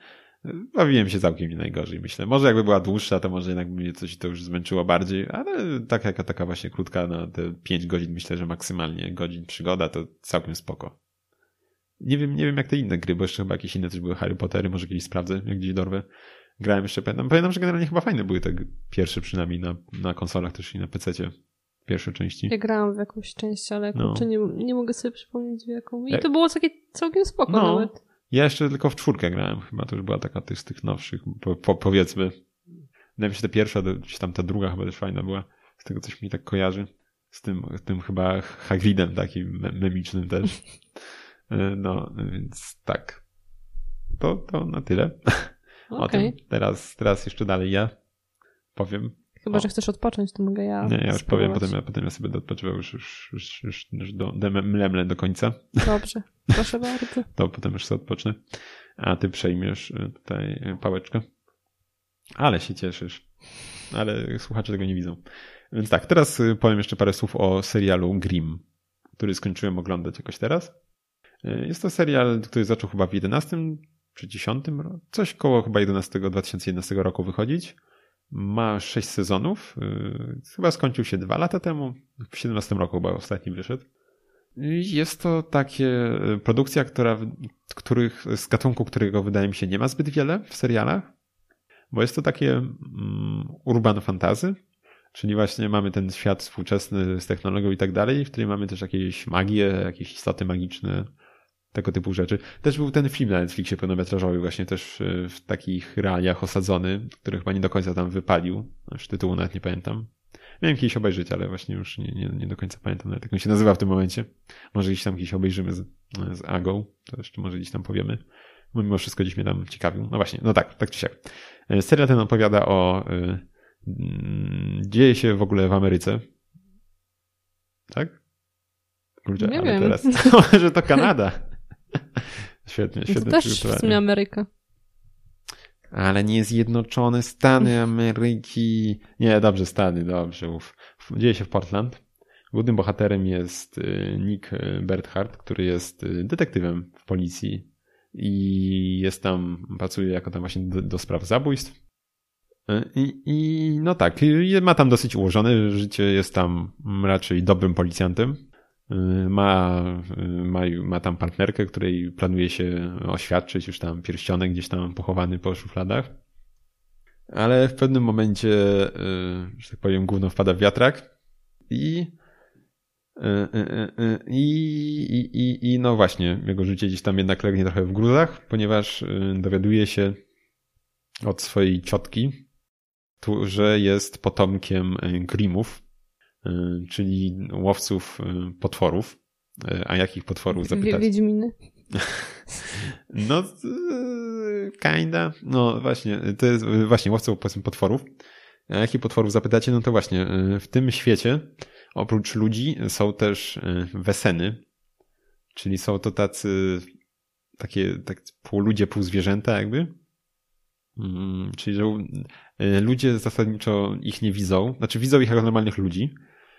Speaker 1: Bawiłem się całkiem nie najgorzej, myślę. Może jakby była dłuższa, to może jednak by mnie coś to już zmęczyło bardziej, ale tak jaka taka właśnie krótka, na te 5 godzin, myślę, że maksymalnie godzin przygoda, to całkiem spoko. Nie wiem, nie wiem jak te inne gry, bo jeszcze chyba jakieś inne też były Harry Pottery, może kiedyś sprawdzę, jak gdzieś dorwę. Grałem jeszcze, pamiętam, pamiętam, że generalnie chyba fajne były te pierwsze przynajmniej na, na konsolach też i na PC-cie. Pierwsze części.
Speaker 2: Ja grałam w jakąś część, ale no. kurczę, nie, nie mogę sobie przypomnieć w jaką. I to było takie całkiem spoko no. nawet.
Speaker 1: Ja jeszcze tylko w czwórkę grałem, chyba to już była taka z tych nowszych, po, po, powiedzmy. Wydaje mi się, ta pierwsza, czy tam ta druga chyba też fajna była. Z tego coś mi tak kojarzy. Z tym, tym chyba Hagridem takim memicznym też. E, no, więc tak. To, to na tyle. Okay. O tym. Teraz, teraz jeszcze dalej ja powiem.
Speaker 2: Chyba, o. że chcesz odpocząć, to mogę ja.
Speaker 1: Nie, ja już powiem, potem ja, potem ja sobie odpoczywał już, już, już, już, już do, mlemle do końca.
Speaker 2: Dobrze, proszę bardzo.
Speaker 1: To potem już sobie odpocznę. A ty przejmiesz y, tutaj pałeczkę. Ale się cieszysz. Ale słuchacze tego nie widzą. Więc tak, teraz y, powiem jeszcze parę słów o serialu Grimm, który skończyłem oglądać jakoś teraz. Y, jest to serial, który zaczął chyba w 11 czy 10 roku, coś koło chyba 11, 2011 roku wychodzić. Ma sześć sezonów. Y, chyba skończył się dwa lata temu. W 17 roku chyba ostatni wyszedł. Jest to takie y, produkcja, która, których, z gatunku, którego wydaje mi się nie ma zbyt wiele w serialach, bo jest to takie um, urban fantazy, czyli właśnie mamy ten świat współczesny z technologią i tak dalej, w którym mamy też jakieś magie, jakieś istoty magiczne, tego typu rzeczy. Też był ten film na Netflixie pełnometrażowy właśnie też e, w takich realiach osadzony, który chyba nie do końca tam wypalił. Już tytułu nawet nie pamiętam. Miałem kiedyś obejrzeć, ale właśnie już nie, nie, nie do końca pamiętam nawet jak on się nazywa w tym momencie. Może gdzieś tam kiedyś obejrzymy z, z Agą, to jeszcze może gdzieś tam powiemy. Bo mimo wszystko dziś mnie tam ciekawił. No właśnie, no tak, tak czy siak. E, serial ten opowiada o... Y, dzieje się w ogóle w Ameryce. Tak?
Speaker 2: Kurczę, nie ale wiem. teraz.
Speaker 1: Może to Kanada. Świetnie, świetnie.
Speaker 2: To też w sumie Ameryka.
Speaker 1: Ale nie Zjednoczone Stany Ameryki. Nie, dobrze, Stany, dobrze. Uf. Dzieje się w Portland. Głównym bohaterem jest y, Nick Berthard, który jest y, detektywem w policji i jest tam, pracuje jako tam właśnie do, do spraw zabójstw. Y, I, I, no tak, ma tam dosyć ułożone życie, jest tam raczej dobrym policjantem. Y, ma, y, ma, ma tam partnerkę, której planuje się oświadczyć, już tam pierścionek gdzieś tam pochowany po szufladach. Ale w pewnym momencie, y, że tak powiem, główno wpada w wiatrak i i, i, i, I no właśnie, jego życie gdzieś tam jednak legnie trochę w gruzach, ponieważ dowiaduje się od swojej ciotki, że jest potomkiem Grimów, czyli łowców y, potworów. Y, a jakich potworów zapytać?
Speaker 2: Wiedźminy.
Speaker 1: no, kinda. No właśnie, to jest właśnie łowców potworów. A jakich potworów zapytacie? No to właśnie, w tym świecie oprócz ludzi są też weseny, czyli są to tacy takie tak pół ludzie, pół zwierzęta jakby. Mm, czyli że ludzie zasadniczo ich nie widzą, znaczy widzą ich jako normalnych ludzi,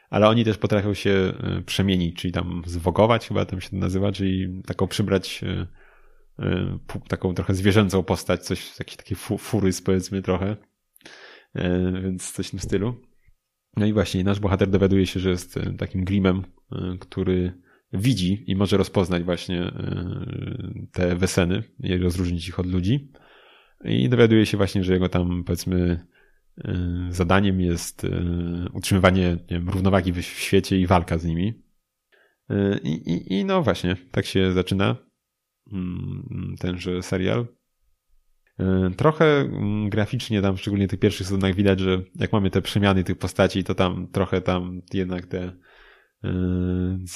Speaker 1: ale oni też potrafią się e, przemienić, czyli tam zwogować, chyba tam się to nazywa, czyli taką przybrać e, e, taką trochę zwierzęcą postać, coś, jakieś takie furys powiedzmy trochę, więc coś w tym stylu. No i właśnie nasz bohater dowiaduje się, że jest takim grimem, który widzi i może rozpoznać właśnie te weseny i rozróżnić ich od ludzi. I dowiaduje się właśnie, że jego tam powiedzmy zadaniem jest y, utrzymywanie wiem, równowagi w świecie i walka z nimi. Y, I, i, I no właśnie, tak się zaczyna mm, tenże serial. Trochę mm, graficznie tam, szczególnie w tych pierwszych sezonach widać, że jak mamy te przemiany tych postaci, to tam trochę tam jednak te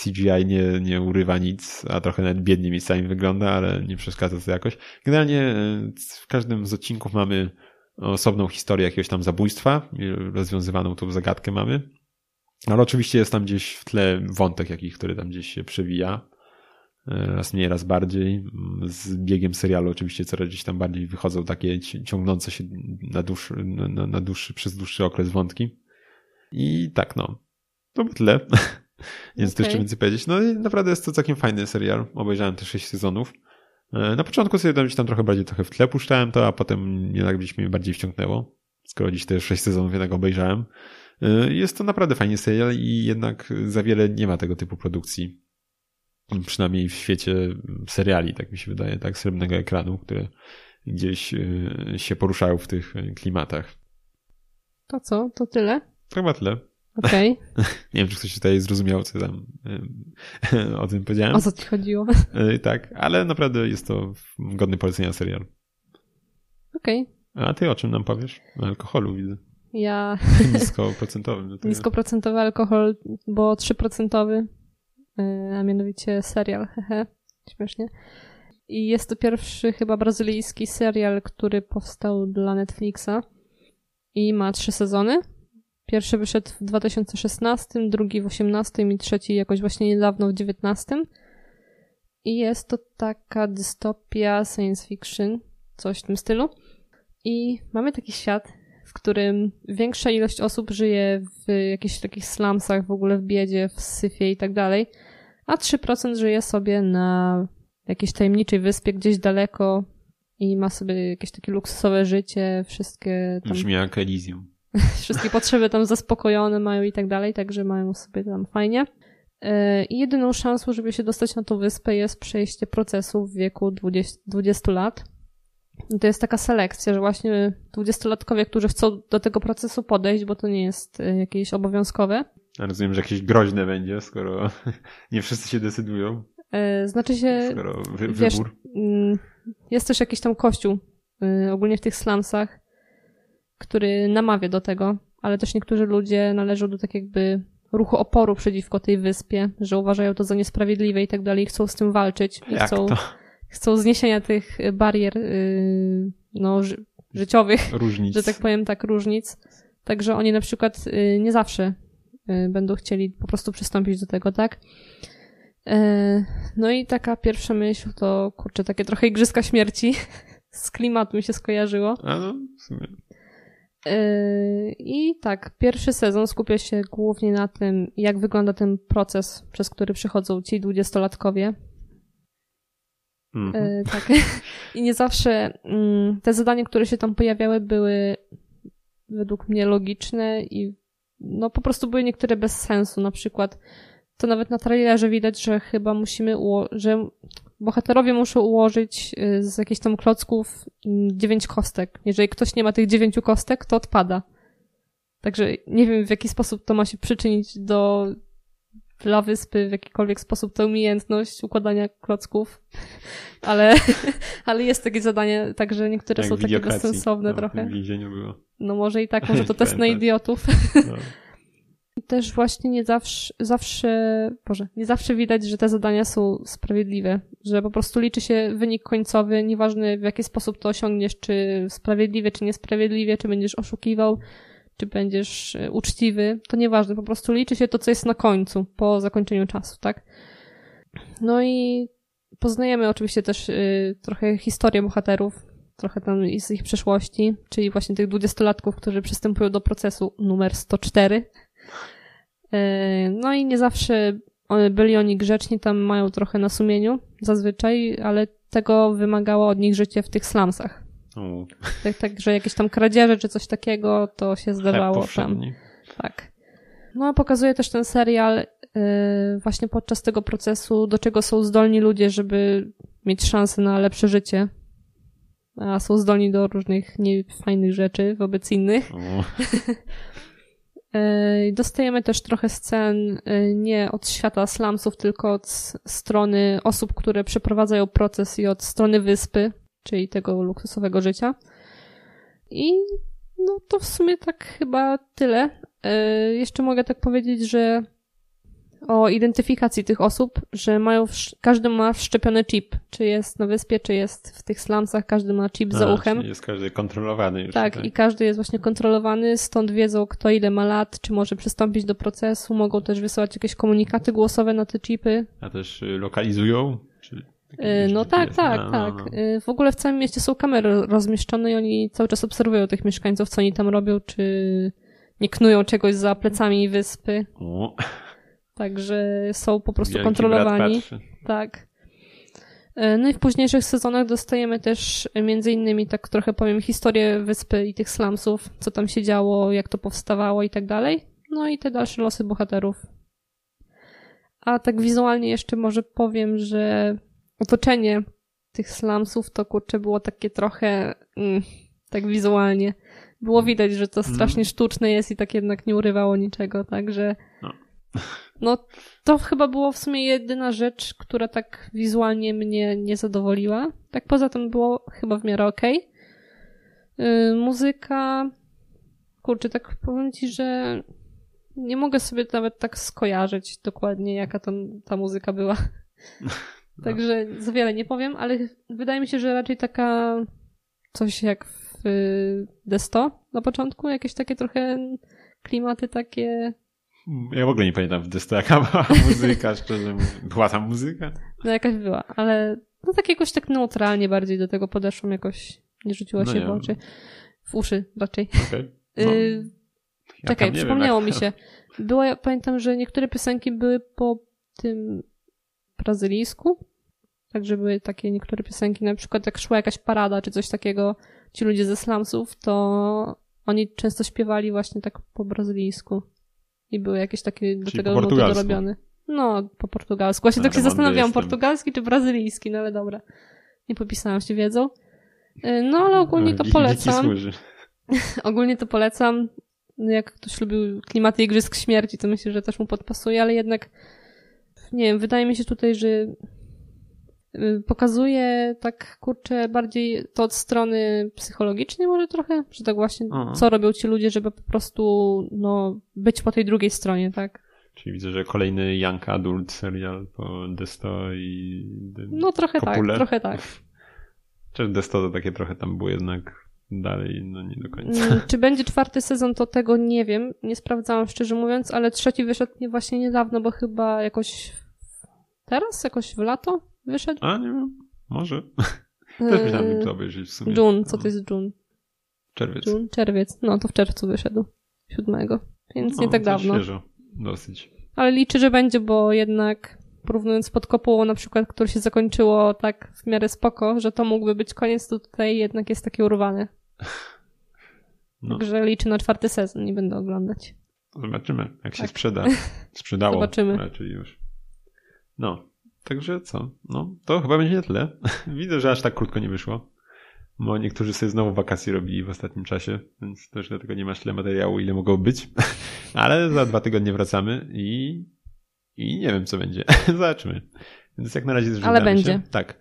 Speaker 1: CGI nie, nie urywa nic, a trochę nawet biednie miejscami wygląda, ale nie przeszkadza to jakoś. Generalnie w każdym z odcinków mamy osobną historię jakiegoś tam zabójstwa, rozwiązywaną tą zagadkę mamy. Ale oczywiście jest tam gdzieś w tle wątek jakiś, który tam gdzieś się przewija. E, raz mniej, raz bardziej. Z biegiem serialu oczywiście coraz gdzieś tam bardziej wychodzą takie ciągnące się na, dłuższy, na, na dłuższy, przez dłuższy okres wątki. I tak no. To by tyle. Nie okay. jeszcze więcej powiedzieć. No i naprawdę jest to całkiem fajny serial. Obejrzałem te sześć sezonów. E, na początku sobie tam, tam trochę bardziej trochę w tle puszczałem to, a potem jednak gdzieś mnie bardziej wciągnęło. Skoro dziś te sześć sezonów jednak obejrzałem. E, jest to naprawdę fajny serial i jednak za wiele nie ma tego typu produkcji. Przynajmniej w świecie seriali, tak mi się wydaje, tak, srebrnego ekranu, które gdzieś e, się poruszają w tych klimatach.
Speaker 2: To co? To tyle?
Speaker 1: Chyba tyle.
Speaker 2: Okej. Okay.
Speaker 1: Nie wiem, czy ktoś tutaj zrozumiał, co tam o tym powiedziałem.
Speaker 2: O co ci chodziło?
Speaker 1: E, tak, ale naprawdę jest to godny polecenia serial.
Speaker 2: Okej.
Speaker 1: Okay. A ty o czym nam powiesz? O alkoholu widzę.
Speaker 2: Ja...
Speaker 1: Niskoprocentowym.
Speaker 2: Niskoprocentowy alkohol, bo 3%, e, a mianowicie serial, hehe, śmiesznie. I jest to pierwszy chyba brazylijski serial, który powstał dla Netflixa i ma trzy sezony. Pierwszy wyszedł w 2016, drugi w 2018 i trzeci jakoś właśnie niedawno w 2019. I jest to taka dystopia science fiction, coś w tym stylu. I mamy taki świat, w którym większa ilość osób żyje w jakichś takich slumsach, w ogóle w biedzie, w syfie i tak dalej, a 3% żyje sobie na jakiejś tajemniczej wyspie gdzieś daleko i ma sobie jakieś takie luksusowe życie, wszystkie
Speaker 1: tam... Brzmi jak Elysium.
Speaker 2: wszystkie potrzeby tam zaspokojone mają i tak dalej, także mają sobie tam fajnie. E, I jedyną szansą, żeby się dostać na tą wyspę jest przejście procesu w wieku 20, 20 lat. I to jest taka selekcja, że właśnie dwudziestolatkowie, którzy chcą do tego procesu podejść, bo to nie jest e, jakieś obowiązkowe.
Speaker 1: Ja rozumiem, że jakieś groźne będzie, skoro nie wszyscy się decydują.
Speaker 2: E, znaczy się,
Speaker 1: Skoro wy,
Speaker 2: wiesz,
Speaker 1: wybór.
Speaker 2: mm, jest też jakiś tam kościół, ogólnie w tych slumsach, który namawia do tego, ale też niektórzy ludzie należą do tak jakby ruchu oporu przeciwko tej wyspie, że uważają to za niesprawiedliwe i tak dalej, i chcą z tym walczyć i
Speaker 1: Jak
Speaker 2: chcą,
Speaker 1: to?
Speaker 2: chcą zniesienia tych barier y, no, ży życiowych,
Speaker 1: Różnic.
Speaker 2: że tak powiem, tak, różnic. Także oni na przykład y, nie zawsze y, będą chcieli po prostu przystąpić do tego, tak? E, No i taka pierwsza myśl to, kurczę, takie trochę igrzyska śmierci z klimatu mi się skojarzyło.
Speaker 1: A no, w sumie.
Speaker 2: Yy, I tak, pierwszy sezon skupia się głównie na tym, jak wygląda ten proces, przez który przechodzą ci dwudziestolatkowie.
Speaker 1: Mhm.
Speaker 2: Yy, tak. I nie zawsze mm, te zadania, które się tam pojawiały, były według mnie logiczne i no po prostu były niektóre bez sensu. Na przykład to nawet na trailerze widać, że chyba musimy, że bohaterowie muszą ułożyć y, z jakichś tam klocków mm, dziewięć kostek. Jeżeli ktoś nie ma tych dziewięciu kostek, to odpada. Także nie wiem, w jaki sposób to ma się przyczynić do dla wyspy, w jakikolwiek sposób ta umiejętność układania klocków. Ale, ale jest takie zadanie, także niektóre
Speaker 1: Jak
Speaker 2: są takie bezsensowne
Speaker 1: No,
Speaker 2: trochę.
Speaker 1: W więzieniu było.
Speaker 2: No może i tak, może to test na
Speaker 1: Pamiętam.
Speaker 2: idiotów.
Speaker 1: No.
Speaker 2: Też właśnie nie zawsze, zawsze, Boże, nie zawsze widać, że te zadania są sprawiedliwe, że po prostu liczy się wynik końcowy, nieważne w jaki sposób to osiągniesz, czy sprawiedliwie, czy niesprawiedliwie, czy będziesz oszukiwał, czy będziesz e, uczciwy, to nieważne, po prostu liczy się to, co jest na końcu, po zakończeniu czasu, tak? No i poznajemy oczywiście też y, trochę historię bohaterów, trochę tam z ich przeszłości, czyli właśnie tych dwudziestolatków, którzy przystępują do procesu numer 104. E, No i nie zawsze one- byli oni grzeczni, tam mają trochę na sumieniu zazwyczaj, ale tego wymagało od nich życie w tych slumsach.
Speaker 1: O,
Speaker 2: Tak, tak że jakieś tam kradzieże czy coś takiego to się zdarzało tam. Tak. No a pokazuje też ten serial y, właśnie podczas tego procesu, do czego są zdolni ludzie, żeby mieć szansę na lepsze życie. A są zdolni do różnych niefajnych rzeczy wobec innych. Dostajemy też trochę scen y, nie od świata slumsów, tylko od strony osób, które przeprowadzają proces i od strony wyspy, czyli tego luksusowego życia. I no to w sumie tak chyba tyle. Y, Jeszcze mogę tak powiedzieć, że o identyfikacji tych osób, że mają, każdy ma wszczepiony chip. Czy jest na wyspie, czy jest w tych slumsach, każdy ma chip za
Speaker 1: a,
Speaker 2: uchem.
Speaker 1: czyli Jest każdy kontrolowany już.
Speaker 2: Tak, i każdy jest właśnie kontrolowany, stąd wiedzą, kto ile ma lat, czy może przystąpić do procesu. Mogą też wysyłać jakieś komunikaty głosowe na te chipy.
Speaker 1: A też y, lokalizują? Czy
Speaker 2: Yy, No tak, tak,
Speaker 1: A, no,
Speaker 2: tak.
Speaker 1: no.
Speaker 2: Yy, W ogóle w całym mieście są kamery rozmieszczone i oni cały czas obserwują tych mieszkańców, co oni tam robią, czy nie knują czegoś za plecami wyspy.
Speaker 1: O,
Speaker 2: Także są po prostu
Speaker 1: wielki
Speaker 2: kontrolowani. Tak. E, No i w późniejszych sezonach dostajemy też między innymi, tak trochę powiem, historię wyspy i tych slumsów, co tam się działo, jak to powstawało i tak dalej. No i te dalsze losy bohaterów. A tak wizualnie jeszcze może powiem, że otoczenie tych slumsów to kurczę było takie trochę mm, tak wizualnie. Było widać, że to strasznie sztuczne jest i tak jednak nie urywało niczego, także
Speaker 1: No.
Speaker 2: No to chyba było w sumie jedyna rzecz, która tak wizualnie mnie nie zadowoliła. Tak poza tym było chyba w miarę okej. Yy, muzyka, kurczę, tak powiem ci, że nie mogę sobie nawet tak skojarzyć dokładnie, jaka tam ta muzyka była. Także za wiele nie powiem, ale wydaje mi się, że raczej taka coś jak w y, D100 na początku, jakieś takie trochę klimaty takie,
Speaker 1: Ja w ogóle nie pamiętam w Desto jaka była muzyka, szczerze mówiąc. Była tam muzyka?
Speaker 2: no jakaś była, ale no tak jakoś tak neutralnie bardziej do tego podeszłam, jakoś nie rzuciło
Speaker 1: No
Speaker 2: się
Speaker 1: nie
Speaker 2: w
Speaker 1: wiem.
Speaker 2: oczy. W uszy raczej.
Speaker 1: Okej. No,
Speaker 2: Y,
Speaker 1: ja
Speaker 2: Czekaj,
Speaker 1: wiem,
Speaker 2: przypomniało
Speaker 1: jak-
Speaker 2: mi się. Było, ja pamiętam, że niektóre piosenki były po tym brazylijsku. Także były takie niektóre piosenki, na przykład jak szła jakaś parada czy coś takiego, ci ludzie ze slumsów, to oni często śpiewali właśnie tak po brazylijsku. I były jakieś takie do
Speaker 1: Czyli
Speaker 2: tego nuty
Speaker 1: portugalsku.
Speaker 2: dorobione. No, po portugalsku. Właśnie tak
Speaker 1: Ale
Speaker 2: się
Speaker 1: mądry
Speaker 2: zastanawiałam,
Speaker 1: jestem.
Speaker 2: portugalski czy brazylijski, no ale dobra. Nie popisałam się wiedzą. Y, No, ale ogólnie to polecam. Ogólnie to polecam. No, Jak ktoś lubił klimaty Igrzysk Śmierci, to myślę, że też mu podpasuje, ale jednak nie wiem, wydaje mi się tutaj, że pokazuje tak, kurczę, bardziej to od strony psychologicznej może trochę, że tak właśnie,
Speaker 1: Aha.
Speaker 2: co robią ci ludzie, żeby po prostu, no, być po tej drugiej stronie, tak?
Speaker 1: Czyli widzę, że kolejny Young Adult serial po Desto i
Speaker 2: No trochę
Speaker 1: Kopule.
Speaker 2: tak, trochę tak.
Speaker 1: Desto to takie trochę tam było jednak dalej, no nie do końca.
Speaker 2: Mm, Czy będzie czwarty sezon, to tego nie wiem. Nie sprawdzałam szczerze mówiąc, ale trzeci wyszedł nie właśnie niedawno, bo chyba jakoś teraz, jakoś w lato wyszedł.
Speaker 1: A, nie wiem, może. Też myślałem,
Speaker 2: Yy,
Speaker 1: żeby to obejrzeć w sumie.
Speaker 2: June, co
Speaker 1: No,
Speaker 2: to jest June?
Speaker 1: Czerwiec.
Speaker 2: June? Czerwiec. No to w czerwcu wyszedł. Siódmego. Więc nie tak dawno.
Speaker 1: Świeżo, dosyć.
Speaker 2: Ale liczę, że będzie, bo jednak porównując pod kopułą na przykład, które się zakończyło tak w miarę spoko, że to mógłby być koniec, to tutaj jednak jest takie urwane.
Speaker 1: No.
Speaker 2: Także liczę na czwarty sezon i będę oglądać.
Speaker 1: Zobaczymy, jak się
Speaker 2: Tak.
Speaker 1: sprzeda. Sprzedało.
Speaker 2: Zobaczymy.
Speaker 1: Raczej już. No, także co? No, to chyba będzie tyle. Widzę, że aż tak krótko nie wyszło. Bo niektórzy sobie znowu wakacje robili w ostatnim czasie, więc też dlatego nie masz tyle materiału, ile mogło być. Ale za dwa tygodnie wracamy i, i nie wiem, co będzie. Zobaczymy. Więc jak na razie
Speaker 2: Ale będzie.
Speaker 1: Się. Tak.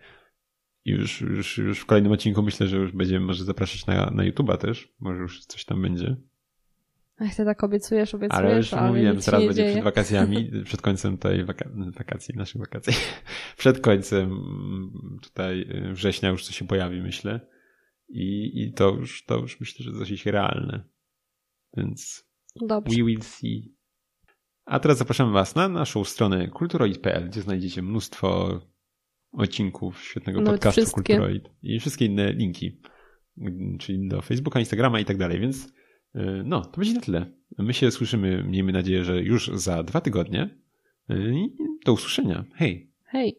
Speaker 1: I już, już, już w kolejnym odcinku myślę, że już będziemy może zapraszać na, na YouTube'a też. Może już coś tam będzie.
Speaker 2: Ach, ty tak obiecujesz, obiecujesz,
Speaker 1: Ale już
Speaker 2: ale
Speaker 1: mówiłem,
Speaker 2: nie
Speaker 1: będzie
Speaker 2: dzieje.
Speaker 1: przed wakacjami, przed końcem tej waka wakacji, naszych wakacji. Przed końcem mm, tutaj y, września już coś się pojawi, myślę. I, i to, już, to już myślę, że dosyć realne. Więc
Speaker 2: Dobrze.
Speaker 1: we will see. A teraz zapraszamy Was na naszą stronę kulturoid.pl, gdzie znajdziecie mnóstwo odcinków świetnego
Speaker 2: Nawet
Speaker 1: podcastu
Speaker 2: wszystkie.
Speaker 1: Kulturoid i wszystkie inne linki, czyli do Facebooka, Instagrama i tak dalej, więc no, to będzie na tyle. My się słyszymy, miejmy nadzieję, że już za dwa tygodnie y, i do usłyszenia. Hej!
Speaker 2: Hej.